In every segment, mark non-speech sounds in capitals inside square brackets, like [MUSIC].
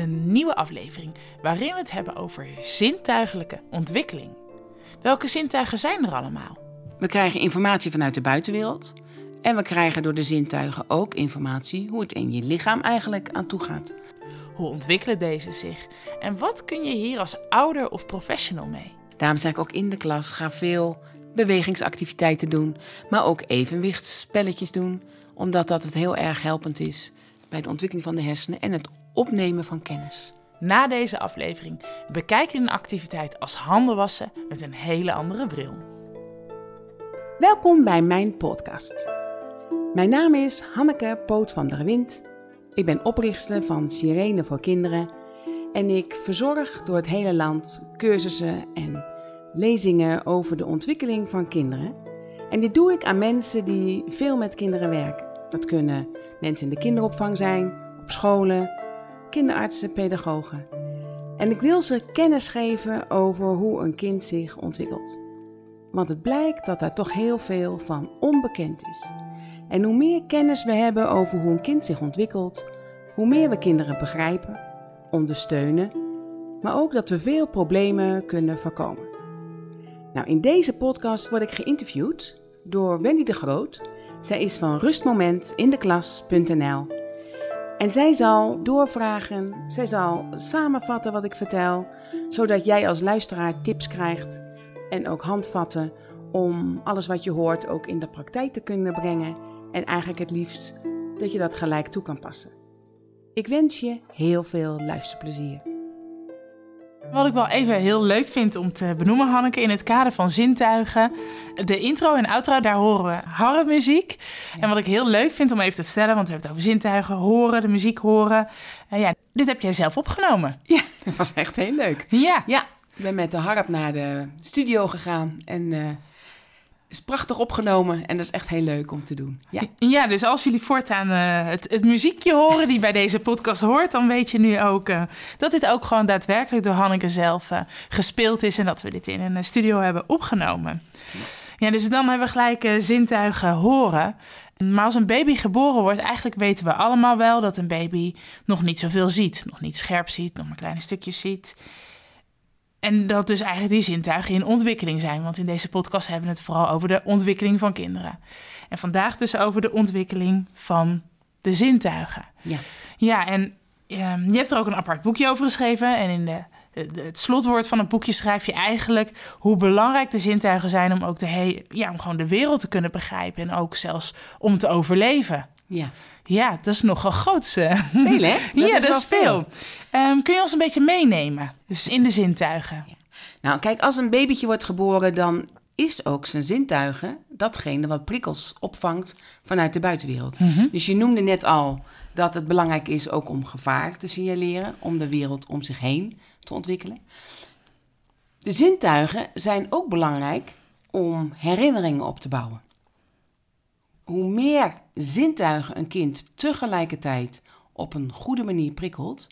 een nieuwe aflevering waarin we het hebben over zintuigelijke ontwikkeling. Welke zintuigen zijn er allemaal? We krijgen informatie vanuit de buitenwereld. En we krijgen door de zintuigen ook informatie hoe het in je lichaam eigenlijk aan toe gaat. Hoe ontwikkelen deze zich? En wat kun je hier als ouder of professional mee? Daarom zeg ik ook in de klas: ga veel bewegingsactiviteiten doen, maar ook evenwichtsspelletjes doen, omdat dat het heel erg helpend is bij de ontwikkeling van de hersenen en het opnemen van kennis. Na deze aflevering bekijk je een activiteit als handen wassen met een hele andere bril. Welkom bij mijn podcast. Mijn naam is Hanneke Poot van der Wind. Ik ben oprichter van Sirene voor Kinderen en ik verzorg door het hele land cursussen en lezingen over de ontwikkeling van kinderen. En dit doe ik aan mensen die veel met kinderen werken. Dat kunnen mensen in de kinderopvang zijn, op scholen, kinderartsen, pedagogen. En ik wil ze kennis geven over hoe een kind zich ontwikkelt. Want het blijkt dat daar toch heel veel van onbekend is. En hoe meer kennis we hebben over hoe een kind zich ontwikkelt, hoe meer we kinderen begrijpen, ondersteunen, maar ook dat we veel problemen kunnen voorkomen. Nou, in deze podcast word ik geïnterviewd door Wendy de Groot. Zij is van rustmomentindeklas.nl. En zij zal doorvragen, zij zal samenvatten wat ik vertel, zodat jij als luisteraar tips krijgt en ook handvatten om alles wat je hoort ook in de praktijk te kunnen brengen en eigenlijk het liefst dat je dat gelijk toe kan passen. Ik wens je heel veel luisterplezier. Wat ik wel even heel leuk vind om te benoemen, Hanneke, in het kader van zintuigen. De intro en outro, daar horen we harremuziek. En wat ik heel leuk vind om even te vertellen, want we hebben het over zintuigen, horen, de muziek horen. Uh, ja, dit heb jij zelf opgenomen. Ja, [LAUGHS] dat was echt heel leuk. Ja. Ja, ik ben met de harp naar de studio gegaan en uh, is prachtig opgenomen en dat is echt heel leuk om te doen. Ja, ja dus als jullie voortaan uh, het, het, muziekje horen die bij deze podcast hoort, dan weet je nu ook uh, dat dit ook gewoon daadwerkelijk door Hanneke zelf uh, gespeeld is en dat we dit in een studio hebben opgenomen. Ja, dus dan hebben we gelijk zintuigen horen. Maar als een baby geboren wordt, eigenlijk weten we allemaal wel dat een baby nog niet zoveel ziet, nog niet scherp ziet, nog maar kleine stukjes ziet. En dat dus eigenlijk die zintuigen in ontwikkeling zijn. Want in deze podcast hebben we het vooral over de ontwikkeling van kinderen. En vandaag dus over de ontwikkeling van de zintuigen. Ja, ja en um, je hebt er ook een apart boekje over geschreven. En in de, de, het slotwoord van het boekje schrijf je eigenlijk hoe belangrijk de zintuigen zijn om ook de he ja, om gewoon de wereld te kunnen begrijpen. En ook zelfs om te overleven. Ja. Ja, dat is nogal groot. Veel, hè? [LAUGHS] Dat ja, is dat is veel. veel. Um, kun je ons een beetje meenemen? Dus in de zintuigen. Ja. Nou, kijk, als een babytje wordt geboren, dan is ook zijn zintuigen datgene wat prikkels opvangt vanuit de buitenwereld. Mhm. Mm -hmm. Dus je noemde net al dat het belangrijk is ook om gevaar te signaleren, om de wereld om zich heen te ontwikkelen. De zintuigen zijn ook belangrijk om herinneringen op te bouwen. Hoe meer zintuigen een kind tegelijkertijd op een goede manier prikkelt,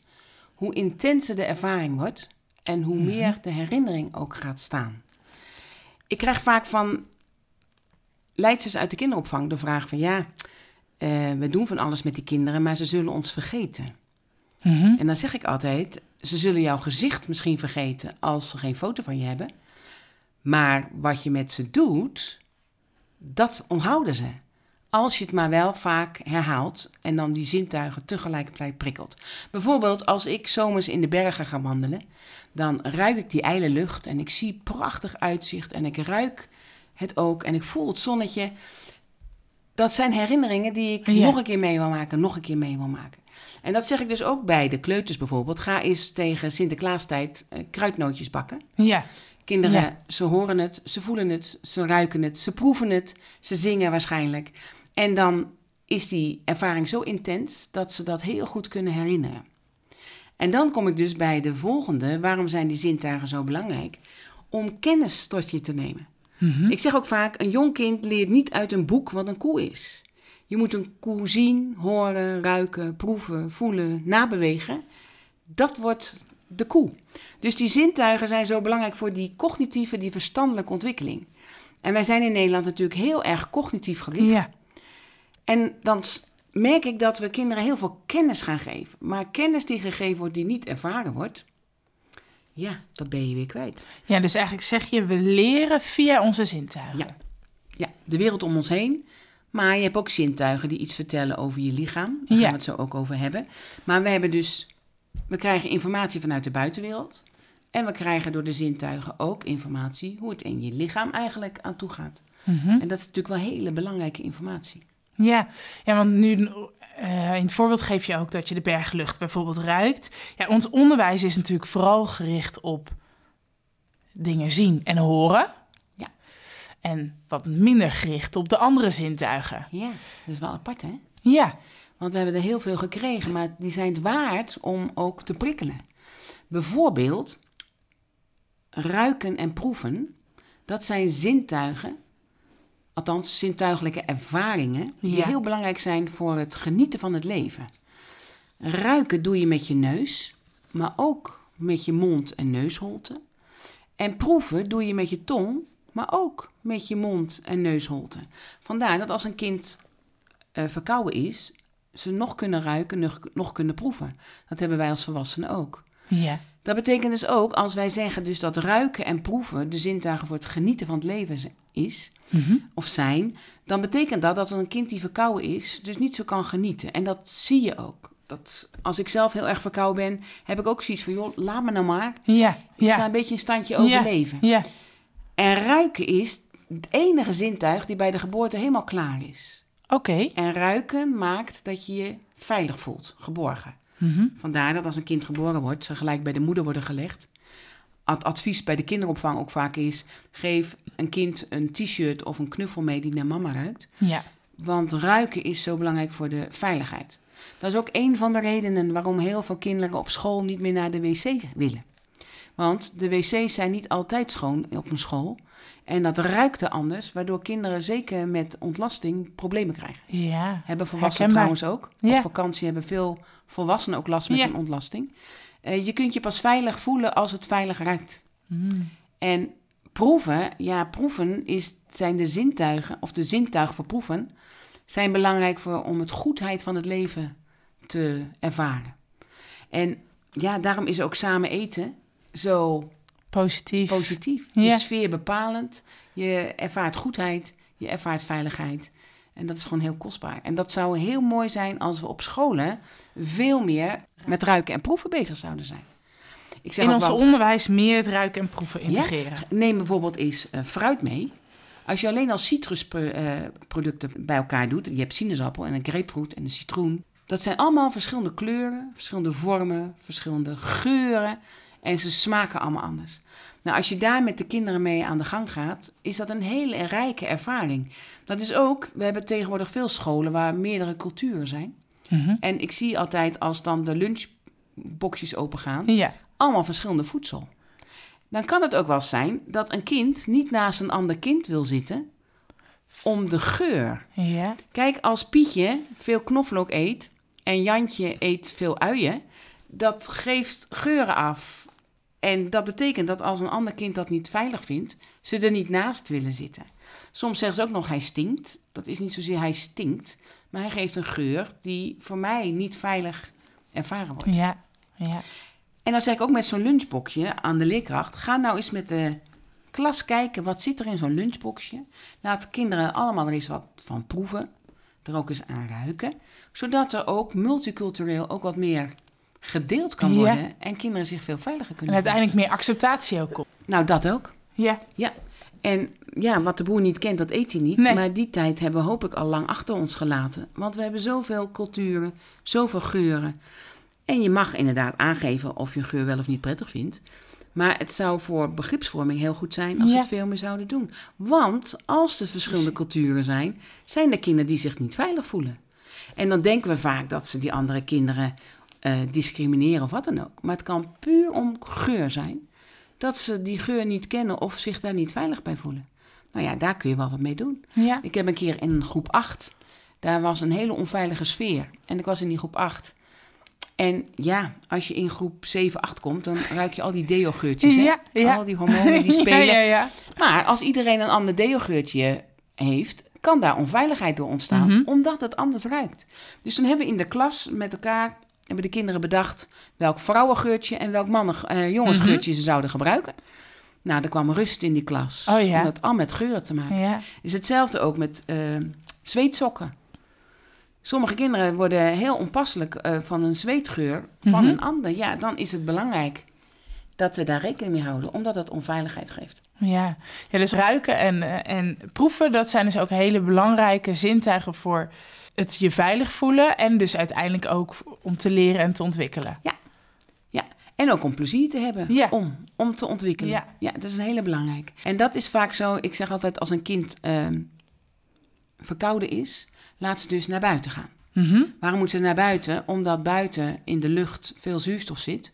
hoe intenser de ervaring wordt en hoe meer de herinnering ook gaat staan. Ik krijg vaak van leidsters uit de kinderopvang de vraag van ja, uh, we doen van alles met die kinderen, maar ze zullen ons vergeten. Mm -hmm. En dan zeg ik altijd, ze zullen jouw gezicht misschien vergeten als ze geen foto van je hebben. Maar wat je met ze doet, dat onthouden ze. Als je het maar wel vaak herhaalt en dan die zintuigen tegelijkertijd prikkelt. Bijvoorbeeld als ik zomers in de bergen ga wandelen, dan ruik ik die ijle lucht en ik zie prachtig uitzicht en ik ruik het ook en ik voel het zonnetje. Dat zijn herinneringen die ik ja. nog een keer mee wil maken, nog een keer mee wil maken. En dat zeg ik dus ook bij de kleuters bijvoorbeeld. Ga eens tegen Sinterklaastijd uh, kruidnootjes bakken. Ja. Kinderen, Ja. ze horen het, ze voelen het, ze ruiken het, ze proeven het, ze zingen waarschijnlijk. En dan is die ervaring zo intens dat ze dat heel goed kunnen herinneren. En dan kom ik dus bij de volgende. Waarom zijn die zintuigen zo belangrijk? Om kennis tot je te nemen. Mhm. Ik zeg ook vaak, een jong kind leert niet uit een boek wat een koe is. Je moet een koe zien, horen, ruiken, proeven, voelen, nabewegen. Dat wordt de koe. Dus die zintuigen zijn zo belangrijk voor die cognitieve, die verstandelijke ontwikkeling. En wij zijn in Nederland natuurlijk heel erg cognitief gericht. Ja. En dan merk ik dat we kinderen heel veel kennis gaan geven. Maar kennis die gegeven wordt, die niet ervaren wordt, ja, dat ben je weer kwijt. Ja, dus eigenlijk zeg je, we leren via onze zintuigen. Ja. Ja, de wereld om ons heen. Maar je hebt ook zintuigen die iets vertellen over je lichaam. Daar Ja. gaan we het zo ook over hebben. Maar we hebben dus, we krijgen informatie vanuit de buitenwereld. En we krijgen door de zintuigen ook informatie hoe het in je lichaam eigenlijk aan toe gaat. Mhm. En dat is natuurlijk wel hele belangrijke informatie. Ja, ja want nu eh, in het voorbeeld geef je ook dat je de berglucht bijvoorbeeld ruikt. Ja, ons onderwijs is natuurlijk vooral gericht op dingen zien en horen. Ja. En wat minder gericht op de andere zintuigen. Ja, dat is wel apart hè? Ja, Want we hebben er heel veel gekregen, maar die zijn het waard om ook te prikkelen. Bijvoorbeeld ruiken en proeven. Dat zijn zintuigen, althans zintuigelijke ervaringen, die Ja. heel belangrijk zijn voor het genieten van het leven. Ruiken doe je met je neus, maar ook met je mond en neusholte. En proeven doe je met je tong, maar ook met je mond en neusholte. Vandaar dat als een kind eh, verkouden is, ze nog kunnen ruiken, nog, nog kunnen proeven. Dat hebben wij als volwassenen ook. ja, Dat betekent dus ook, als wij zeggen dus dat ruiken en proeven de zintuigen voor het genieten van het leven is, Mhm. of zijn, dan betekent dat dat een kind die verkouden is, dus niet zo kan genieten. En dat zie je ook. Dat, als ik zelf heel erg verkouden ben, heb ik ook zoiets van, joh, laat me nou maar. ja, Ik sta ja. een beetje in standje overleven. Ja, En ruiken is het enige zintuig die bij de geboorte helemaal klaar is. Oké. En ruiken maakt dat je je veilig voelt, geborgen. Mhm. Vandaar dat als een kind geboren wordt, ze gelijk bij de moeder worden gelegd. Het advies bij de kinderopvang ook vaak is: geef een kind een t-shirt of een knuffel mee die naar mama ruikt. Ja, Want ruiken is zo belangrijk voor de veiligheid. Dat is ook een van de redenen waarom heel veel kinderen op school niet meer naar de wc willen. Want de wc's zijn niet altijd schoon op een school. En dat ruikt er anders, waardoor kinderen zeker met ontlasting problemen krijgen. ja. Hebben volwassenen Herkenbaar. trouwens ook. Ja. Op vakantie hebben veel volwassenen ook last met Ja. een ontlasting. Eh, je kunt je pas veilig voelen als het veilig ruikt. Mm. En proeven, ja, proeven is, zijn de zintuigen, of de zintuigen voor proeven, zijn belangrijk voor, om het goedheid van het leven te ervaren. En ja, daarom is ook samen eten zo Positief. positief. Het Ja. is sfeerbepalend. Je ervaart goedheid, je ervaart veiligheid. En dat is gewoon heel kostbaar. En dat zou heel mooi zijn als we op scholen veel meer met ruiken en proeven bezig zouden zijn. Ik zeg In ons wel onderwijs meer het ruiken en proeven integreren. neem bijvoorbeeld eens eh, fruit mee. Als je alleen al citrusproducten bij elkaar doet, je hebt sinaasappel en een grapefruit en een citroen. Dat zijn allemaal verschillende kleuren, verschillende vormen, verschillende geuren en ze smaken allemaal anders. Nou, als je daar met de kinderen mee aan de gang gaat, is dat een hele rijke ervaring. Dat is ook, we hebben tegenwoordig veel scholen waar meerdere culturen zijn. Mhm. En ik zie altijd als dan de lunchboxjes opengaan, Ja, allemaal verschillende voedsel. Dan kan het ook wel zijn dat een kind niet naast een ander kind wil zitten om de geur. ja, Kijk, als Pietje veel knoflook eet en Jantje eet veel uien, dat geeft geuren af. En dat betekent dat als een ander kind dat niet veilig vindt, ze er niet naast willen zitten. Soms zeggen ze ook nog hij stinkt. Dat is niet zozeer hij stinkt, maar hij geeft een geur die voor mij niet veilig ervaren wordt. ja, ja. En dan zeg ik ook met zo'n lunchboxje aan de leerkracht: ga nou eens met de klas kijken wat zit er in zo'n lunchboxje. Laat kinderen allemaal er eens wat van proeven, er ook eens aan ruiken, zodat er ook multicultureel ook wat meer gedeeld kan Ja. worden en kinderen zich veel veiliger En kunnen uiteindelijk meer acceptatie ook voelen. Nou, dat ook. Ja, Ja. En ja, wat de boer niet kent, dat eet hij niet. Nee. Maar die tijd hebben we hoop ik al lang achter ons gelaten. Want we hebben zoveel culturen, zoveel geuren. En je mag inderdaad aangeven of je een geur wel of niet prettig vindt. Maar het zou voor begripsvorming heel goed zijn als we Ja. het veel meer zouden doen. Want als er verschillende culturen zijn, zijn er kinderen die zich niet veilig voelen. En dan denken we vaak dat ze die andere kinderen eh, discrimineren of wat dan ook. Maar het kan puur om geur zijn. Dat ze die geur niet kennen of zich daar niet veilig bij voelen. Nou ja, daar kun je wel wat mee doen. ja, Ik heb een keer in groep 8, daar was een hele onveilige sfeer. En ik was in die groep 8. En ja, als je in groep 7, 8 komt, dan ruik je al die deo-geurtjes. Hè? Ja, ja. Al die hormonen die spelen. [LAUGHS] Ja, ja, ja. Maar als iedereen een ander deo-geurtje heeft, kan daar onveiligheid door ontstaan, Mhm. omdat het anders ruikt. Dus dan hebben we in de klas met elkaar, hebben de kinderen bedacht welk vrouwengeurtje en welk mannen, eh, jongensgeurtje ze zouden gebruiken. Nou, er kwam rust in die klas, Oh ja. om dat al met geuren te maken. Ja. is hetzelfde ook met eh, zweetsokken. Sommige kinderen worden heel onpasselijk eh, van een zweetgeur van Mhm. een ander. Ja, dan is het belangrijk dat we daar rekening mee houden, omdat dat onveiligheid geeft. Ja. ja, dus ruiken en, en proeven, dat zijn dus ook hele belangrijke zintuigen voor het je veilig voelen. En dus uiteindelijk ook om te leren en te ontwikkelen. Ja, en ook om plezier te hebben, Ja. om, om te ontwikkelen. Ja. Ja. dat is een hele belangrijk. En dat is vaak zo, ik zeg altijd, als een kind ehm, verkouden is, laat ze dus naar buiten gaan. Mhm. Waarom moet ze naar buiten? Omdat buiten in de lucht veel zuurstof zit.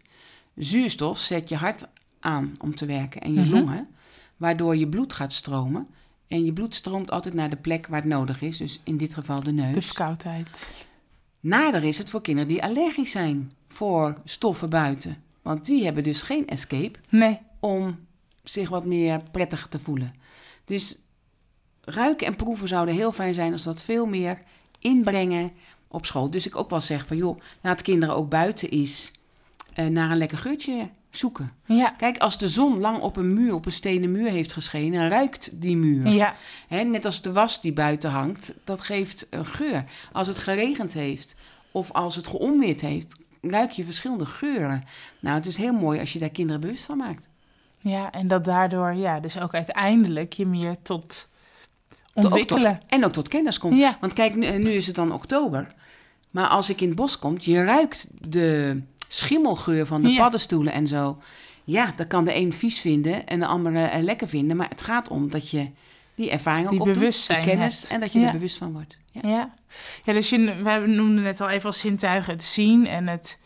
Zuurstof zet je hart aan om te werken en je Mhm. longen, waardoor je bloed gaat stromen. En je bloed stroomt altijd naar de plek waar het nodig is, dus in dit geval de neus. De verkoudheid. Nader is het voor kinderen die allergisch zijn voor stoffen buiten. Want die hebben dus geen escape Nee. om zich wat meer prettig te voelen. Dus ruiken en proeven zouden heel fijn zijn als dat veel meer inbrengen op school. Dus ik ook wel zeg van joh, laat kinderen ook buiten eens eh, naar een lekker geurtje zoeken. Ja. Kijk, als de zon lang op een muur, op een stenen muur heeft geschenen, ruikt die muur. Ja. Hè, net als de was die buiten hangt, dat geeft een geur. Als het geregend heeft of als het geonweerd heeft, ruik je verschillende geuren. Nou, het is heel mooi als je daar kinderen bewust van maakt. Ja, en dat daardoor, ja, dus ook uiteindelijk je meer tot Tot- ontwikkelen. ook tot- en ook tot kennis komt. Ja. Want kijk, nu, nu is het dan oktober. Maar als ik in het bos kom, je ruikt de schimmelgeur van de Ja. paddenstoelen en zo. Ja, dat kan de een vies vinden en de andere eh, lekker vinden. Maar het gaat om dat je die ervaring Die ook opdoet, bewustzijn de kennis hebt. en dat je Ja. er bewust van wordt. Ja. Ja. ja, dus je, we hebben- noemden net al even als zintuigen het zien en het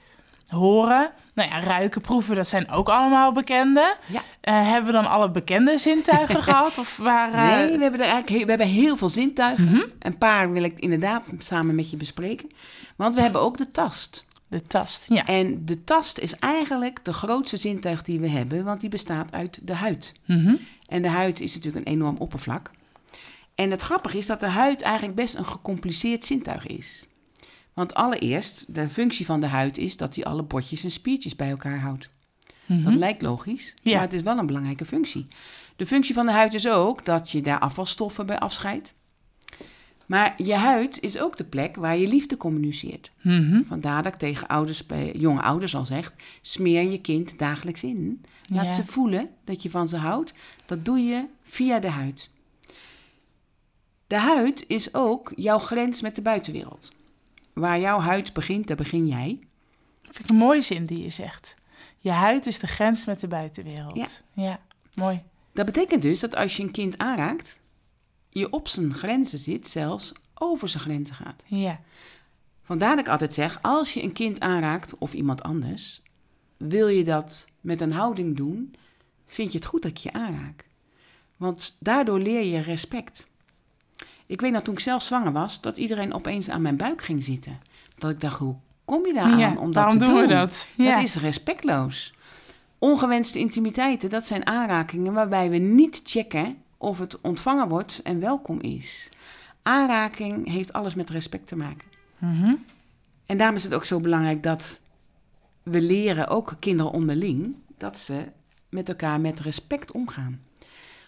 horen. Nou ja, ruiken, proeven, dat zijn ook allemaal bekende. Ja. Eh, hebben we dan alle bekende zintuigen [LAUGHS] gehad? Of waar, eh, Nee, we hebben, er eigenlijk he- we hebben heel veel zintuigen. Mhm. Een paar wil ik inderdaad samen met je bespreken. Want we hebben ook de tast. De tast, ja. En de tast is eigenlijk de grootste zintuig die we hebben, want die bestaat uit de huid. Mhm. En de huid is natuurlijk een enorm oppervlak. En het grappige is dat de huid eigenlijk best een gecompliceerd zintuig is. Want allereerst, de functie van de huid is dat hij alle botjes en spiertjes bij elkaar houdt. Mhm. Dat lijkt logisch, Ja. maar het is wel een belangrijke functie. De functie van de huid is ook dat je daar afvalstoffen bij afscheidt. Maar je huid is ook de plek waar je liefde communiceert. Mhm. Vandaar dat ik tegen ouders, bij jonge ouders al zeg: smeer je kind dagelijks in. Laat Ja. ze voelen dat je van ze houdt. Dat doe je via de huid. De huid is ook jouw grens met de buitenwereld. Waar jouw huid begint, daar begin jij. Vind ik een mooie zin die je zegt. Je huid is de grens met de buitenwereld. Ja. ja mooi. Dat betekent dus dat als je een kind aanraakt, je op zijn grenzen zit, zelfs over zijn grenzen gaat. Ja. Vandaar dat ik altijd zeg: als je een kind aanraakt of iemand anders, wil je dat met een houding doen, vind je het goed dat ik je aanraak. Want daardoor leer je respect. Ik weet dat toen ik zelf zwanger was, dat iedereen opeens aan mijn buik ging zitten. Dat ik dacht: hoe kom je daar aan ja. om dat te doen doen? we dat? Ja. Dat is respectloos. Ongewenste intimiteiten, dat zijn aanrakingen waarbij we niet checken of het ontvangen wordt en welkom is. Aanraking heeft alles met respect te maken. Mhm. En daarom is het ook zo belangrijk dat we leren, ook kinderen onderling, dat ze met elkaar met respect omgaan.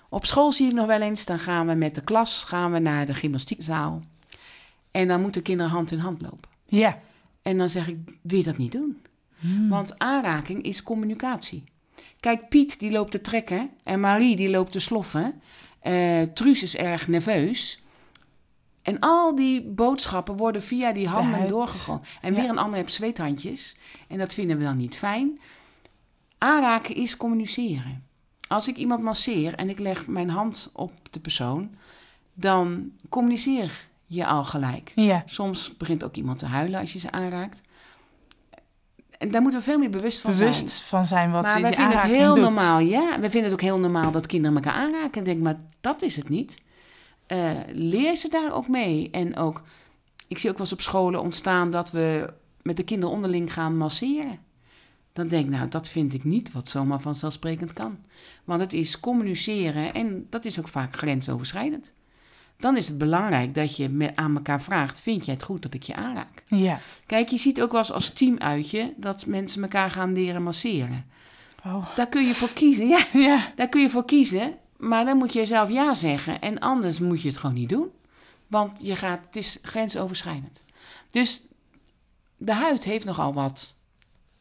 Op school zie ik nog wel eens, dan gaan we met de klas gaan we naar de gymnastiekzaal. En dan moeten kinderen hand in hand lopen. Ja. En dan zeg ik, wil je dat niet doen? Hmm. Want aanraking is communicatie. Kijk, Piet die loopt te trekken en Marie die loopt te sloffen. Eh Truus is erg nerveus. En al die boodschappen worden via die handen doorgegooid. En Ja. weer een ander heeft zweethandjes. En dat vinden we dan niet fijn. Aanraken is communiceren. Als ik iemand masseer en ik leg mijn hand op de persoon, dan communiceer je al gelijk. Ja. Soms begint ook iemand te huilen als je ze aanraakt. En daar moeten we veel meer bewust van Bewust zijn. van zijn wat maar wij vinden het heel doet. normaal, ja. We vinden het ook heel normaal dat kinderen elkaar aanraken. En denk, maar dat is het niet. Eh, leer ze daar ook mee. En ook, ik zie ook wel eens op scholen ontstaan dat we met de kinderen onderling gaan masseren. Dan denk ik, nou, dat vind ik niet wat zomaar vanzelfsprekend kan. Want het is communiceren en dat is ook vaak grensoverschrijdend. Dan is het belangrijk dat je met, aan elkaar vraagt: vind jij het goed dat ik je aanraak? Ja. Kijk, je ziet ook wel eens als teamuitje dat mensen elkaar gaan leren masseren. Oh. Daar kun je voor kiezen. Ja, [LAUGHS] Ja. daar kun je voor kiezen. Maar dan moet je zelf ja zeggen. En anders moet je het gewoon niet doen. Want je gaat, het is grensoverschrijdend. Dus de huid heeft nogal wat,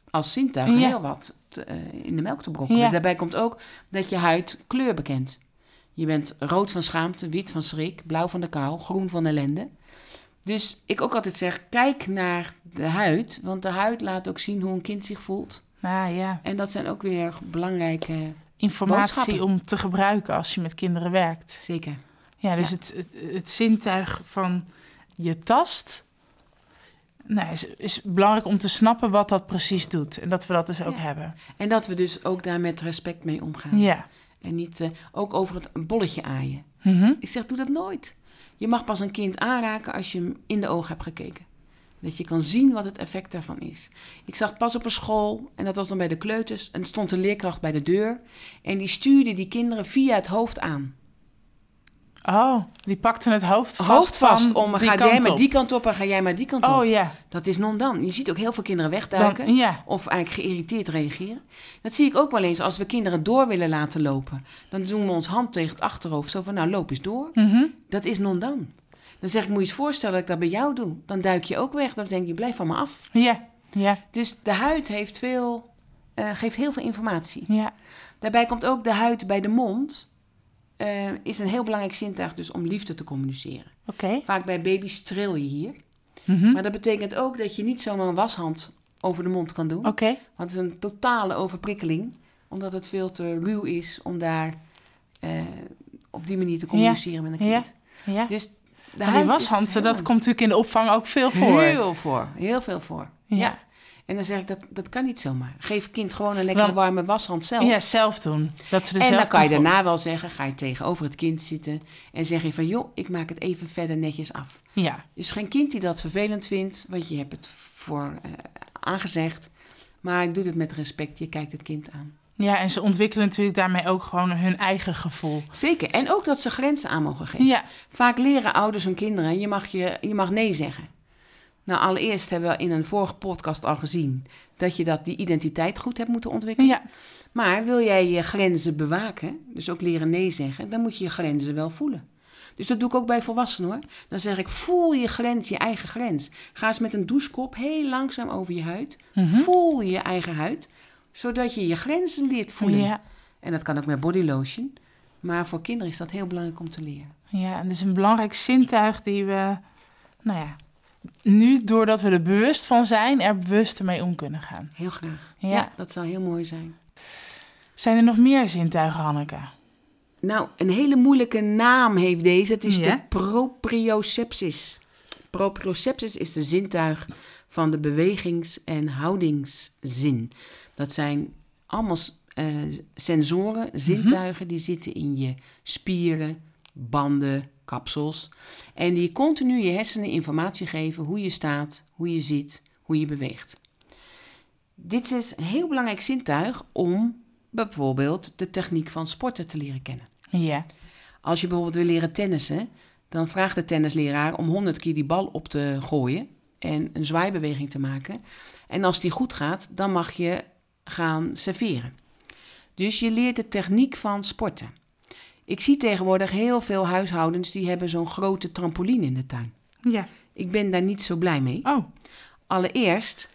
als zintuig, Ja. heel wat te- eh, in de melk te brokkelen. Ja. Daarbij komt ook dat je huid kleur bekent. Je bent rood van schaamte, wit van schrik, blauw van de kou, groen van ellende. Dus ik ook altijd zeg, kijk naar de huid. Want de huid laat ook zien hoe een kind zich voelt. Nou ja, En dat zijn ook weer belangrijke... informatie om te gebruiken als je met kinderen werkt. Zeker. Ja, dus Ja. Het, het, het zintuig van je tast... Nou, is, is belangrijk om te snappen wat dat precies doet. En dat we dat dus ook Ja. hebben. En dat we dus ook daar met respect mee omgaan. Ja. En niet eh, ook over het een bolletje aaien. Mhm. Ik zeg, doe dat nooit. Je mag pas een kind aanraken als je hem in de ogen hebt gekeken. Dat je kan zien wat het effect daarvan is. Ik zag pas op een school, en dat was dan bij de kleuters, en stond een leerkracht bij de deur. En die stuurde die kinderen via het hoofd aan. Oh, die pakte het hoofd vast hoofd vast om, ga jij maar op. die kant op en ga jij maar die kant op. Oh ja. Dat is non-dan. Je ziet ook heel veel kinderen wegduiken. Dan. Of eigenlijk geïrriteerd reageren. Dat zie ik ook wel eens als we kinderen door willen laten lopen. Dan doen we ons hand tegen het achterhoofd. Zo van, nou loop eens door. Mhm. Dat is non-dan. Dan zeg ik, moet je eens voorstellen dat ik dat bij jou doe. Dan duik je ook weg. Dan denk je, blijf van me af. Ja. Ja. Dus de huid heeft veel, eh, geeft heel veel informatie. Ja. Daarbij komt ook de huid bij de mond. Eh, is een heel belangrijk zintuig dus om liefde te communiceren. Oké. Vaak bij baby's tril je hier. Mhm. Maar dat betekent ook dat je niet zomaar een washand over de mond kan doen. Oké. Want het is een totale overprikkeling. Omdat het veel te ruw is om daar eh, op die manier te communiceren met een Ja. kind. Ja. Dus de die heel dat komt natuurlijk in de opvang ook veel voor. Heel voor. Heel veel voor. Ja. Ja. En dan zeg ik, dat, dat kan niet zomaar. Geef kind gewoon een lekkere Want- warme washand zelf. Ja, zelf doen. Dat ze er en zelf dan kan je daarna wel zeggen, ga je tegenover het kind zitten en zeg je van, joh, ik maak het even verder netjes af. Ja. Dus geen kind die dat vervelend vindt, want je hebt het voor eh, aangezegd. Maar ik doe het met respect, je kijkt het kind aan. ja, en ze ontwikkelen natuurlijk daarmee ook gewoon hun eigen gevoel. Zeker. En ook dat ze grenzen aan mogen geven. Ja. Vaak leren ouders hun kinderen, je mag, je, je mag nee zeggen. Nou, allereerst hebben we in een vorige podcast al gezien dat je dat die identiteit goed hebt moeten ontwikkelen. Ja. Maar wil jij je grenzen bewaken, dus ook leren nee zeggen, dan moet je je grenzen wel voelen. Dus dat doe ik ook bij volwassenen hoor. Dan zeg ik, voel je grens, je eigen grens. Ga eens met een douchekop heel langzaam over je huid. Mhm. Voel je eigen huid, zodat je je grenzen leert voelen. Ja. En dat kan ook met body lotion. Maar voor kinderen is dat heel belangrijk om te leren. Ja, en dus een belangrijk zintuig die we, nou ja, nu doordat we er bewust van zijn, er bewuster mee om kunnen gaan. Heel graag. Ja. Ja, dat zou heel mooi zijn. Zijn er nog meer zintuigen, Hanneke? Nou, een hele moeilijke naam heeft deze. Het is Ja? de proprioceptis. Proprioceptis is de zintuig van de bewegings- en houdingszin. Dat zijn allemaal eh, sensoren, zintuigen, die zitten in je spieren, banden, kapsels. En die continu je hersenen informatie geven hoe je staat, hoe je zit, hoe je beweegt. Dit is een heel belangrijk zintuig om bijvoorbeeld de techniek van sporten te leren kennen. Ja. Als je bijvoorbeeld wil leren tennissen, dan vraagt de tennisleraar om 100 keer die bal op te gooien en een zwaaibeweging te maken. En als die goed gaat, dan mag je gaan serveren. Dus je leert de techniek van sporten. Ik zie tegenwoordig heel veel huishoudens die hebben zo'n grote trampoline in de tuin. Ja. Ik ben daar niet zo blij mee. Oh, Allereerst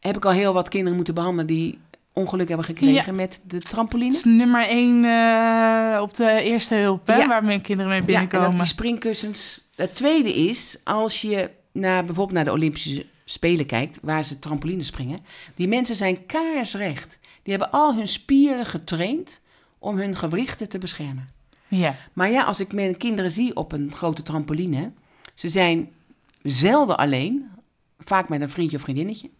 heb ik al heel wat kinderen moeten behandelen die ongeluk hebben gekregen met de trampoline. het is nummer één eh, op de eerste hulp, hè, Ja. waar mijn kinderen mee Ja, en binnenkomen. die springkussens. Het tweede is, als je naar, bijvoorbeeld naar de Olympische Spelen kijkt, waar ze trampolines springen. Die mensen zijn kaarsrecht. Die hebben al hun spieren getraind om hun gewrichten te beschermen. Ja. Maar ja, als ik mijn kinderen zie op een grote trampoline, ze zijn zelden alleen, vaak met een vriendje of vriendinnetje.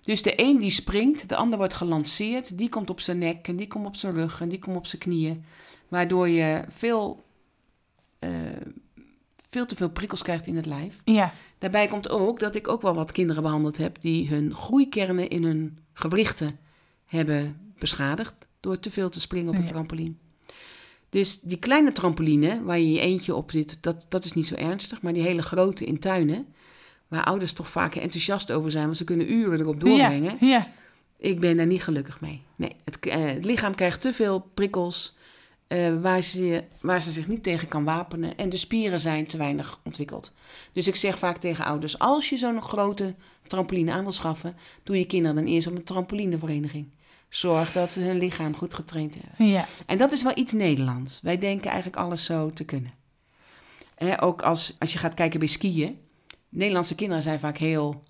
Dus de een die springt, de ander wordt gelanceerd, die komt op zijn nek en die komt op zijn rug en die komt op zijn knieën. Waardoor je veel, eh, veel te veel prikkels krijgt in het lijf. Ja. Daarbij komt ook dat ik ook wel wat kinderen behandeld heb die hun groeikernen in hun gewrichten hebben beschadigd door te veel te springen op een trampoline. Dus die kleine trampoline waar je je eentje op zit, dat, dat is niet zo ernstig. Maar die hele grote in tuinen, waar ouders toch vaak enthousiast over zijn, want ze kunnen uren erop doorbrengen. Ja, ja. Ik ben daar niet gelukkig mee. Nee, het, eh, het lichaam krijgt te veel prikkels eh, waar, ze, waar ze zich niet tegen kan wapenen. En de spieren zijn te weinig ontwikkeld. Dus ik zeg vaak tegen ouders: als je zo'n grote trampoline aan wil schaffen, doe je kinderen dan eerst op een trampolinevereniging. Zorg dat ze hun lichaam goed getraind hebben. ja. En dat is wel iets Nederlands. Wij denken eigenlijk alles zo te kunnen. Hè, ook als, als je gaat kijken bij skiën. Nederlandse kinderen zijn vaak heel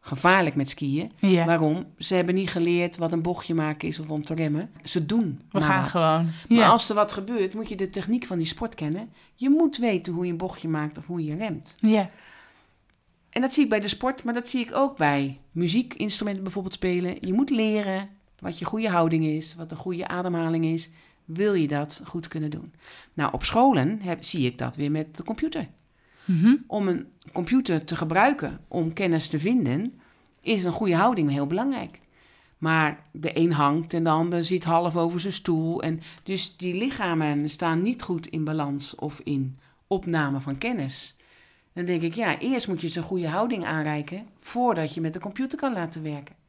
gevaarlijk met skiën. ja. Waarom? Ze hebben niet geleerd wat een bochtje maken is of om te remmen. Ze doen We maar gaan wat. gewoon. Maar als er wat gebeurt, moet je de techniek van die sport kennen. Je moet weten hoe je een bochtje maakt of hoe je remt. ja. En dat zie ik bij de sport, maar dat zie ik ook bij muziekinstrumenten bijvoorbeeld spelen. Je moet leren wat je goede houding is, wat een goede ademhaling is. Wil je dat goed kunnen doen? Nou, op scholen heb, zie ik dat weer met de computer. Mhm. Om een computer te gebruiken om kennis te vinden, is een goede houding heel belangrijk. Maar de een hangt en de ander zit half over zijn stoel. En dus die lichamen staan niet goed in balans of in opname van kennis. Dan denk ik, ja, eerst moet je ze een goede houding aanreiken voordat je met de computer kan laten werken.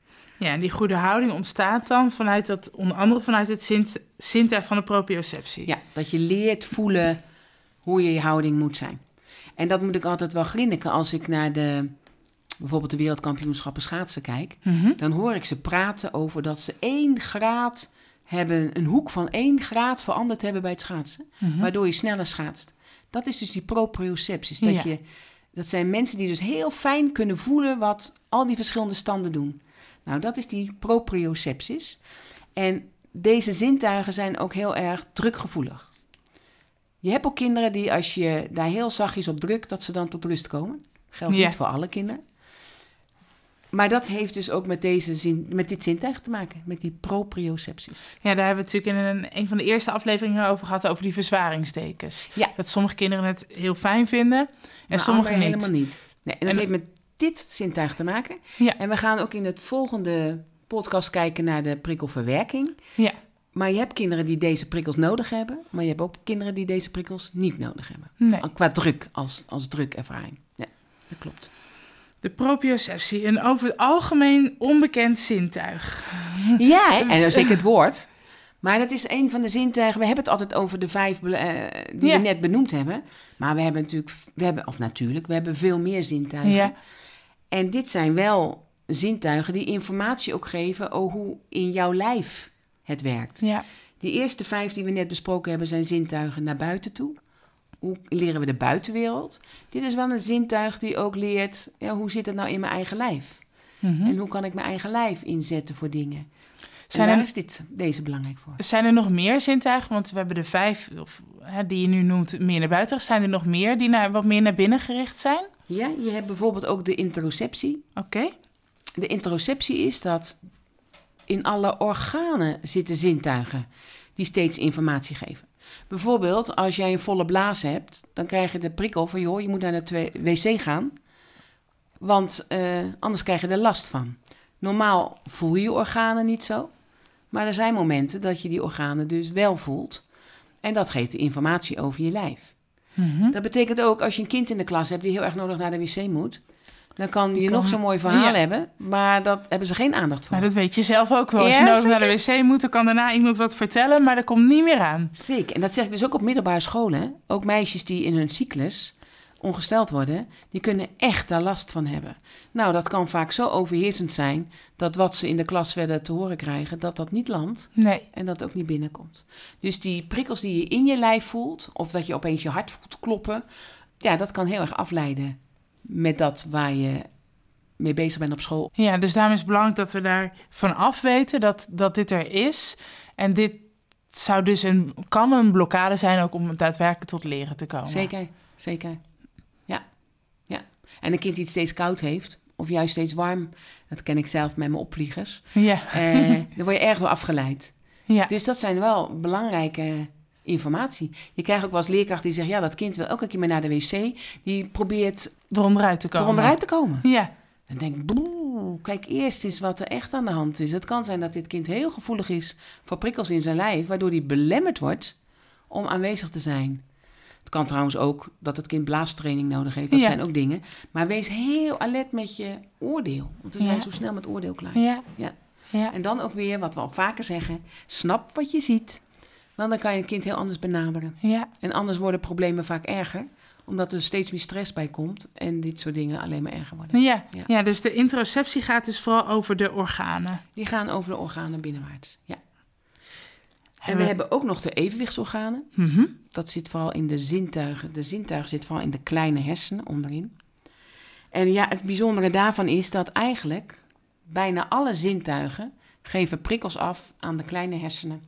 Ja, en die goede houding ontstaat dan vanuit dat, onder andere vanuit het zint, zintuig van de proprioceptie. Ja, dat je leert voelen hoe je je houding moet zijn. En dat moet ik altijd wel grinniken als ik naar de, bijvoorbeeld de wereldkampioenschappen schaatsen kijk. Mhm. Dan hoor ik ze praten over dat ze één graad hebben, een hoek van één graad veranderd hebben bij het schaatsen. Mhm. Waardoor je sneller schaatst. Dat is dus die proprioceptie. Dat, Ja. je, dat zijn mensen die dus heel fijn kunnen voelen wat al die verschillende standen doen. Nou, dat is die propriocepties. En deze zintuigen zijn ook heel erg drukgevoelig. Je hebt ook kinderen die als je daar heel zachtjes op drukt, dat ze dan tot rust komen. Geldt Ja. niet voor alle kinderen. Maar dat heeft dus ook met, deze zin, met dit zintuig te maken, met die propriocepties. Ja, daar hebben we natuurlijk in een, een van de eerste afleveringen over gehad, over die verzwaringsdekens. Ja. Dat sommige kinderen het heel fijn vinden en Maar sommige niet. helemaal niet. Nee, en dat En- heeft met dit zintuig te maken. Ja. En we gaan ook in het volgende podcast kijken naar de prikkelverwerking. Ja. Maar je hebt kinderen die deze prikkels nodig hebben, maar je hebt ook kinderen die deze prikkels niet nodig hebben. Nee. Qua druk, als, als drukervaring. Ja, dat klopt. De proprioceptie, een over het algemeen onbekend zintuig. Ja, hè? en zeker het woord. Maar dat is een van de zintuigen. We hebben het altijd over de vijf eh, die Ja. we net benoemd hebben. Maar we hebben natuurlijk, we hebben, of natuurlijk, we hebben veel meer zintuigen. Ja. En dit zijn wel zintuigen die informatie ook geven over hoe in jouw lijf het werkt. Ja. Die eerste vijf die we net besproken hebben zijn zintuigen naar buiten toe. Hoe leren we de buitenwereld? Dit is wel een zintuig die ook leert, ja, hoe zit het nou in mijn eigen lijf? Mhm. En hoe kan ik mijn eigen lijf inzetten voor dingen? Zijn en daar er- is dit, deze belangrijk voor. Zijn er nog meer zintuigen? Want we hebben de vijf of, hè, die je nu noemt meer naar buiten. Zijn er nog meer die naar, wat meer naar binnen gericht zijn? Ja, je hebt bijvoorbeeld ook de interoceptie. Oké. De interoceptie is dat in alle organen zitten zintuigen die steeds informatie geven. Bijvoorbeeld, als jij een volle blaas hebt, dan krijg je de prikkel van, joh, je moet naar de wc gaan, want eh, anders krijg je er last van. Normaal voel je je organen niet zo, maar er zijn momenten dat je die organen dus wel voelt. En dat geeft de informatie over je lijf. Mhm. Dat betekent ook, als je een kind in de klas hebt die heel erg nodig naar de wc moet, dan kan Die je kan- nog zo'n mooi verhaal Ja. hebben, maar dat hebben ze geen aandacht voor. Nou, dat weet je zelf ook wel. Als je Ja, nodig naar de wc moet, dan kan daarna iemand wat vertellen, maar dat komt niet meer aan. Zeker. En dat zeg ik dus ook op middelbare scholen. Ook meisjes die in hun cyclus ongesteld worden, die kunnen echt daar last van hebben. Nou, dat kan vaak zo overheersend zijn dat wat ze in de klas verder te horen krijgen, dat dat niet landt Nee. en dat ook niet binnenkomt. Dus die prikkels die je in je lijf voelt, of dat je opeens je hart voelt kloppen, ja, dat kan heel erg afleiden met dat waar je mee bezig bent op school. Ja, dus daarom is het belangrijk dat we daar van af weten dat, dat dit er is. En dit zou dus een, kan een blokkade zijn ook om daadwerkelijk tot leren te komen. Zeker, zeker. En een kind die het steeds koud heeft, of juist steeds warm, dat ken ik zelf met mijn opvliegers, Ja, eh, [LAUGHS] dan word je erg door afgeleid. ja. Dus dat zijn wel belangrijke informatie. Je krijgt ook wel eens leerkrachten die zeggen, ja, dat kind wil elke keer maar naar de wc, die probeert eronderuit te komen. eronderuit te komen. Ja, Dan denk ik, boe, kijk eerst eens wat er echt aan de hand is. Het kan zijn dat dit kind heel gevoelig is voor prikkels in zijn lijf, waardoor hij belemmerd wordt om aanwezig te zijn. Het kan trouwens ook dat het kind blaastraining nodig heeft. Dat Ja. zijn ook dingen. Maar wees heel alert met je oordeel. Want we zijn Ja. zo snel met oordeel klaar. Ja. Ja. Ja. En dan ook weer, wat we al vaker zeggen, snap wat je ziet. Want dan kan je een kind heel anders benaderen. Ja. En anders worden problemen vaak erger, omdat er steeds meer stress bij komt en dit soort dingen alleen maar erger worden. Ja. Ja. ja, dus de interoceptie gaat dus vooral over de organen. Die gaan over de organen binnenwaarts. Ja. En we hebben ook nog de evenwichtsorganen. Mhm. Dat zit vooral in de zintuigen. De zintuigen zit vooral in de kleine hersenen onderin. En ja, het bijzondere daarvan is dat eigenlijk bijna alle zintuigen geven prikkels af aan de kleine hersenen.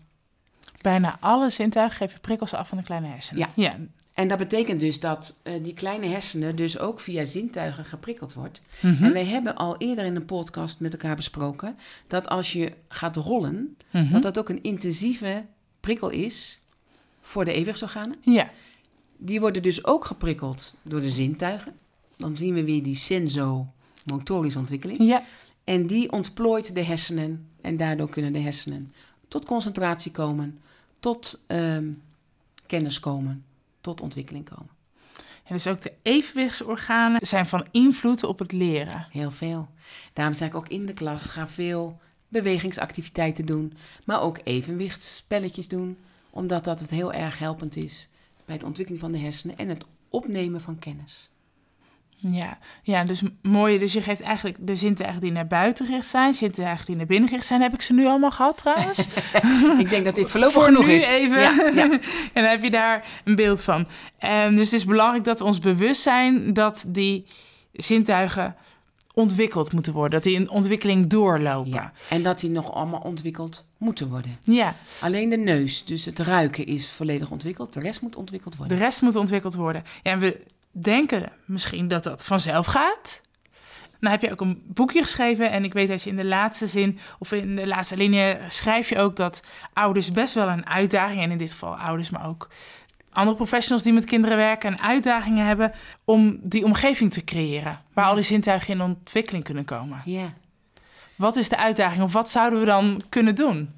Bijna alle zintuigen geven prikkels af van de kleine hersenen. Ja. ja. En dat betekent dus dat eh, die kleine hersenen dus ook via zintuigen geprikkeld wordt. Mhm. En wij hebben al eerder in een podcast met elkaar besproken dat als je gaat rollen, Mhm. dat dat ook een intensieve prikkel is voor de evenwichtsorganen. Ja. Die worden dus ook geprikkeld door de zintuigen. Dan zien we weer die sensomotorische ontwikkeling. Ja. En die ontplooit de hersenen. En daardoor kunnen de hersenen tot concentratie komen, tot ehm, kennis komen, tot ontwikkeling komen. En dus ook de evenwichtsorganen zijn van invloed op het leren. Heel veel. Daarom zeg ik ook in de klas, ga veel bewegingsactiviteiten doen. Maar ook evenwichtsspelletjes doen. Omdat dat het heel erg helpend is bij de ontwikkeling van de hersenen en het opnemen van kennis. Ja, ja dus mooi. Dus je geeft eigenlijk de zintuigen die naar buiten gericht zijn, zintuigen die naar binnen gericht zijn. Heb ik ze nu allemaal gehad trouwens? [LAUGHS] Ik denk dat dit voorlopig Voor genoeg nu is. even. Ja, ja. [LAUGHS] en dan heb je daar een beeld van. En dus het is belangrijk dat we ons bewust zijn dat die zintuigen ontwikkeld moeten worden. Dat die een ontwikkeling doorlopen. Ja, en dat die nog allemaal ontwikkeld moeten worden. ja. Alleen de neus, dus het ruiken, is volledig ontwikkeld. De rest moet ontwikkeld De worden. rest moet ontwikkeld worden. Ja, en we denken misschien dat dat vanzelf gaat. Dan heb je ook een boekje geschreven. En ik weet dat je in de laatste zin of in de laatste linie schrijf je ook dat ouders best wel een uitdaging, en in dit geval ouders, maar ook andere professionals die met kinderen werken, een uitdagingen hebben om die omgeving te creëren. Waar al die zintuigen in ontwikkeling kunnen komen. Ja. Wat is de uitdaging of wat zouden we dan kunnen doen?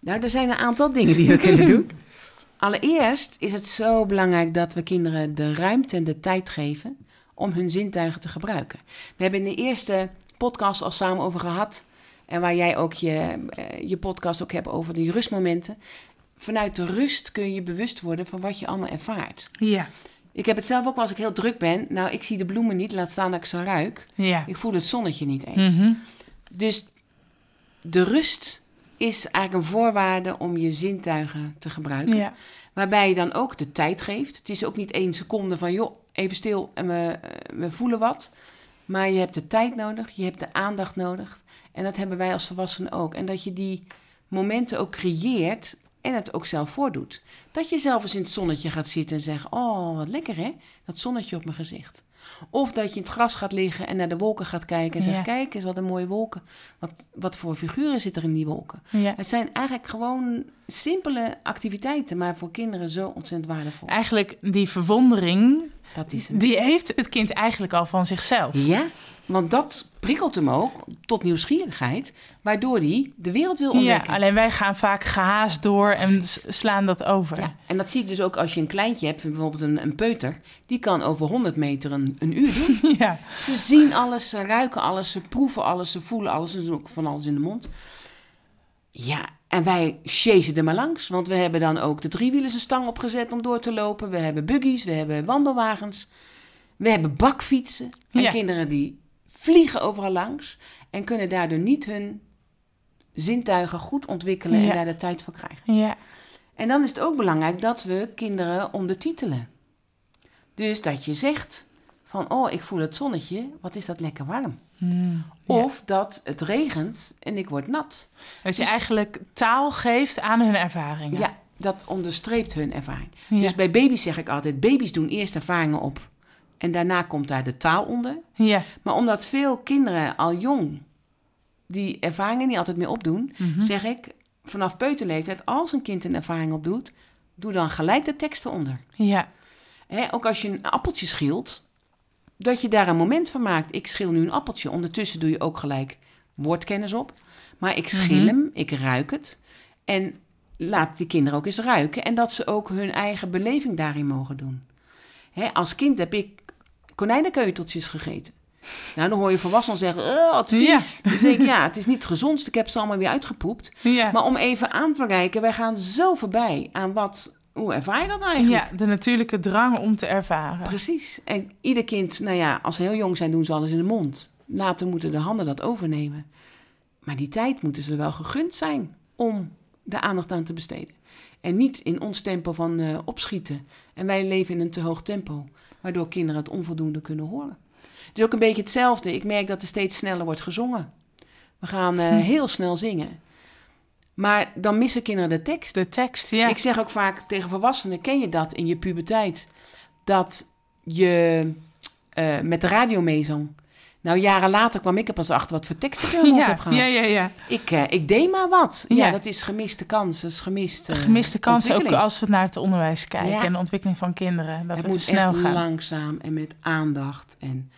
Nou, er zijn een aantal dingen die we kunnen [LAUGHS] doen. Allereerst is het zo belangrijk dat we kinderen de ruimte en de tijd geven om hun zintuigen te gebruiken. We hebben in de eerste podcast al samen over gehad. En waar jij ook je, eh, je podcast ook hebt over die rustmomenten. Vanuit de rust kun je bewust worden van wat je allemaal ervaart. Ja, Ik heb het zelf ook wel als ik heel druk ben. Nou, ik zie de bloemen niet, laat staan dat ik ze ruik. ja. Ik voel het zonnetje niet eens. Mhm. Dus de rust is eigenlijk een voorwaarde om je zintuigen te gebruiken. ja. Waarbij je dan ook de tijd geeft. Het is ook niet één seconde van, joh, even stil en we, we voelen wat. Maar je hebt de tijd nodig, je hebt de aandacht nodig. En dat hebben wij als volwassenen ook. En dat je die momenten ook creëert en het ook zelf voordoet. Dat je zelf eens in het zonnetje gaat zitten en zegt, oh, wat lekker hè, dat zonnetje op mijn gezicht. Of dat je in het gras gaat liggen en naar de wolken gaat kijken en zegt, Ja. kijk eens wat een mooie wolken. Wat, wat voor figuren zitten er in die wolken. ja. Het zijn eigenlijk gewoon simpele activiteiten, maar voor kinderen zo ontzettend waardevol. Eigenlijk die verwondering, Dat is die heeft het kind eigenlijk al van zichzelf. Ja, want dat prikkelt hem ook tot nieuwsgierigheid, waardoor hij de wereld wil Ja, ontdekken. alleen wij gaan vaak gehaast door en Precies. slaan dat over. Ja, en dat zie je dus ook als je een kleintje hebt, bijvoorbeeld een, een peuter, die kan over 100 meter een, een uur doen. [LAUGHS] Ja. Ze zien alles, ze ruiken alles, ze proeven alles, ze voelen alles, ze doen ook van alles in de mond. Ja, en wij chasen er maar langs, want we hebben dan ook de driewielers een stang opgezet om door te lopen. We hebben buggies, we hebben wandelwagens, we hebben bakfietsen. En Ja. kinderen die vliegen overal langs en kunnen daardoor niet hun zintuigen goed ontwikkelen Ja. en daar de tijd voor krijgen. Ja. En dan is het ook belangrijk dat we kinderen ondertitelen. Dus dat je zegt van, oh, ik voel het zonnetje, wat is dat lekker warm. Hmm. Of dat het regent en ik word nat. Dat je Dus- eigenlijk taal geeft aan hun ervaringen. Ja, dat onderstreept hun ervaring. Ja. Dus bij baby's zeg ik altijd, baby's doen eerst ervaringen op. En daarna komt daar de taal onder. Ja. Maar omdat veel kinderen al jong die ervaringen niet altijd meer opdoen, Mhm. zeg ik vanaf peuterleeftijd, als een kind een ervaring opdoet, doe dan gelijk de teksten onder. Ja. Ook als je een appeltje schilt, dat je daar een moment van maakt. Ik schil nu een appeltje. Ondertussen doe je ook gelijk woordkennis op. Maar ik schil Mhm. hem, ik ruik het. En laat die kinderen ook eens ruiken en dat ze ook hun eigen beleving daarin mogen doen. Hè, als kind heb ik konijnenkeuteltjes gegeten. Nou, dan hoor je volwassenen zeggen, oh, wat vies. Ja. Dan denk ik, ja, het is niet het gezondst, ik heb ze allemaal weer uitgepoept. Ja. Maar om even aan te reiken, wij gaan zo voorbij aan wat, hoe ervaar je dat eigenlijk? ja, de natuurlijke drang om te ervaren. Precies. En ieder kind, nou ja, als ze heel jong zijn, doen ze alles in de mond. Later moeten de handen dat overnemen. Maar die tijd moeten ze wel gegund zijn om de aandacht aan te besteden. En niet in ons tempo van eh, opschieten. En wij leven in een te hoog tempo, waardoor kinderen het onvoldoende kunnen horen. Het is ook een beetje hetzelfde. Ik merk dat er steeds sneller wordt gezongen. We gaan eh, [LAUGHS] heel snel zingen. Maar dan missen kinderen de tekst. De tekst, ja. Ik zeg ook vaak tegen volwassenen, ken je dat in je puberteit? Dat je eh, met de radio meezong. Nou, jaren later kwam ik er pas achter wat voor teksten ik [LAUGHS] mond ja, heb gehad. ja, ja, ja. Ik, eh, ik deed maar wat. Ja, Ja. dat is gemiste kans. Dat is gemist, Gemiste kansen ook als we naar het onderwijs kijken Ja. en de ontwikkeling van kinderen. Dat het het, moet snel echt langzaam en met aandacht. En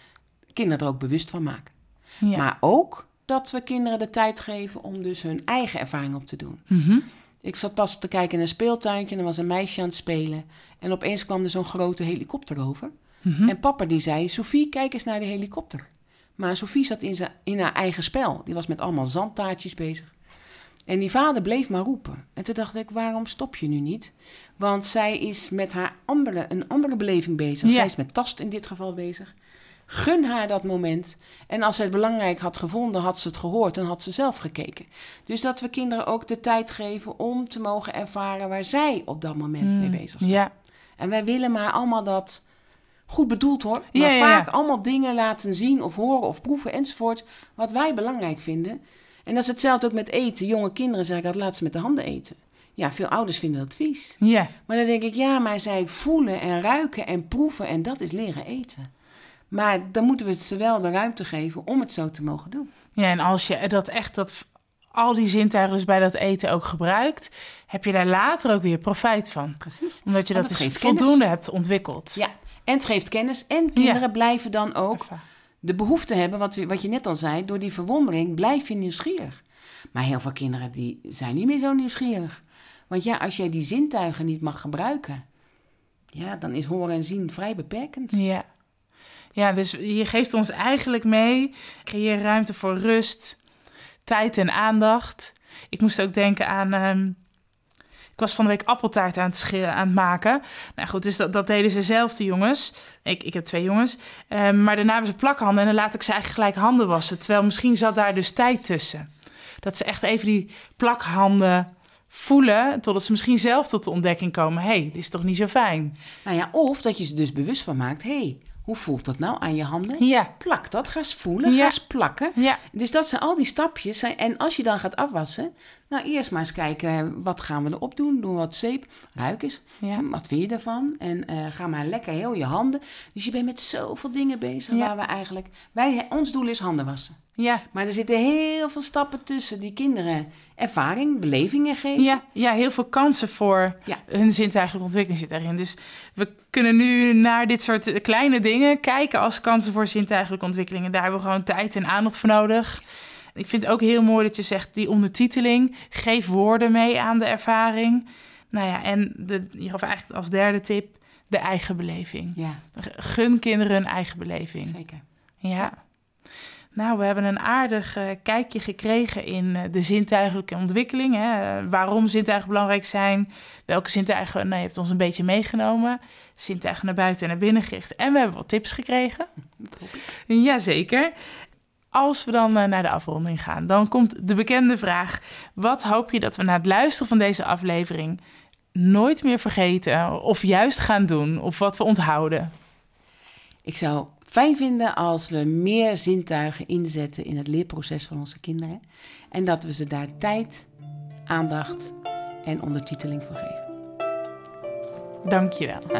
kinderen er ook bewust van maken. Ja. Maar ook dat we kinderen de tijd geven om dus hun eigen ervaring op te doen. Mhm. Ik zat pas te kijken in een speeltuintje en er was een meisje aan het spelen. En opeens kwam er zo'n grote helikopter over. Mhm. En papa die zei, Sophie, kijk eens naar de helikopter. Maar Sophie zat in, in haar eigen spel. Die was met allemaal zandtaartjes bezig. En die vader bleef maar roepen. En toen dacht ik, waarom stop je nu niet? Want zij is met haar andere, een andere beleving bezig. Ja. Zij is met tast in dit geval bezig. Gun haar dat moment. En als zij het belangrijk had gevonden, had ze het gehoord en had ze zelf gekeken. Dus dat we kinderen ook de tijd geven om te mogen ervaren waar zij op dat moment mee Mm, bezig zijn. Ja, En wij willen maar allemaal dat goed bedoeld hoor. Maar ja. vaak allemaal dingen laten zien of horen of proeven enzovoort. Wat wij belangrijk vinden. En dat is hetzelfde ook met eten. Jonge kinderen zeggen dat laat ze met de handen eten. Ja, veel ouders vinden dat vies. ja. Maar dan denk ik, ja, maar zij voelen en ruiken en proeven en dat is leren eten. Maar dan moeten we ze wel de ruimte geven om het zo te mogen doen. Ja, en als je dat echt, dat, al die zintuigen dus bij dat eten ook gebruikt, heb je daar later ook weer profijt van. Precies. Omdat je dat dus kennis. voldoende hebt ontwikkeld. Ja, en het geeft kennis. En kinderen blijven dan ook de behoefte hebben, wat, we- wat je net al zei, door die verwondering blijf je nieuwsgierig. Maar heel veel kinderen die zijn niet meer zo nieuwsgierig. Want ja, als jij die zintuigen niet mag gebruiken, ja, dan is horen en zien vrij beperkend. Ja. Ja, dus je geeft ons eigenlijk mee, creëer ruimte voor rust, tijd en aandacht. Ik moest ook denken aan, ehm, ik was van de week appeltaart aan het, sche- aan het maken. Nou goed, dus dat, dat deden ze zelf, de jongens. Ik, ik heb twee jongens. Ehm, maar daarna hebben ze plakhanden en dan laat ik ze eigenlijk gelijk handen wassen. Terwijl misschien zat daar dus tijd tussen. Dat ze echt even die plakhanden voelen, totdat ze misschien zelf tot de ontdekking komen. Hé, hey, dit is toch niet zo fijn? Nou ja, of dat je ze dus bewust van maakt, hé, hey, hoe voelt dat nou aan je handen? Ja, Plak dat, ga eens voelen, Ja. ga eens plakken. ja. Dus dat zijn al die stapjes. En als je dan gaat afwassen, nou eerst maar eens kijken, wat gaan we erop doen? Doen we wat zeep? Ruik eens. Ja. Wat vind je ervan? En eh, ga maar lekker heel je handen. Dus je bent met zoveel dingen bezig Ja. waar we eigenlijk... Wij, ons doel is handen wassen. Ja, Maar er zitten heel veel stappen tussen die kinderen ervaring, belevingen geven. Ja, ja, heel veel kansen voor Ja. hun zintuigelijke ontwikkeling zit daarin. Dus we kunnen nu naar dit soort kleine dingen kijken als kansen voor zintuigelijke ontwikkeling. En daar hebben we gewoon tijd en aandacht voor nodig. Ik vind het ook heel mooi dat je zegt die ondertiteling. Geef woorden mee aan de ervaring. Nou ja, en de, je gaf eigenlijk als derde tip de eigen beleving. Ja, Gun kinderen hun eigen beleving. zeker. Ja. Nou, we hebben een aardig eh, kijkje gekregen in eh, de zintuigelijke ontwikkeling. Hè? Waarom zintuigen belangrijk zijn. Welke zintuigen, nou, je hebt ons een beetje meegenomen. Zintuigen naar buiten en naar binnen gericht. En we hebben wat tips gekregen. [LAUGHS] Jazeker. Als we dan eh, naar de afronding gaan, dan komt de bekende vraag. Wat hoop je dat we na het luisteren van deze aflevering nooit meer vergeten of juist gaan doen of wat we onthouden? Ik zou fijn vinden als we meer zintuigen inzetten in het leerproces van onze kinderen. En dat we ze daar tijd, aandacht en ondertiteling voor geven. Dankjewel. [LAUGHS]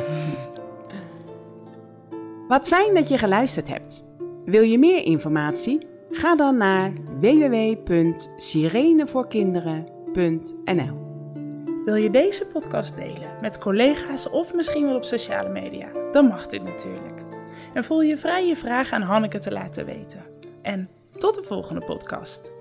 Wat fijn dat je geluisterd hebt. Wil je meer informatie? Ga dan naar www.sirenevoorkinderen.nl Wil je deze podcast delen met collega's of misschien wel op sociale media? Dan mag dit natuurlijk. En voel je vrij je vragen aan Hanneke te laten weten. En tot de volgende podcast.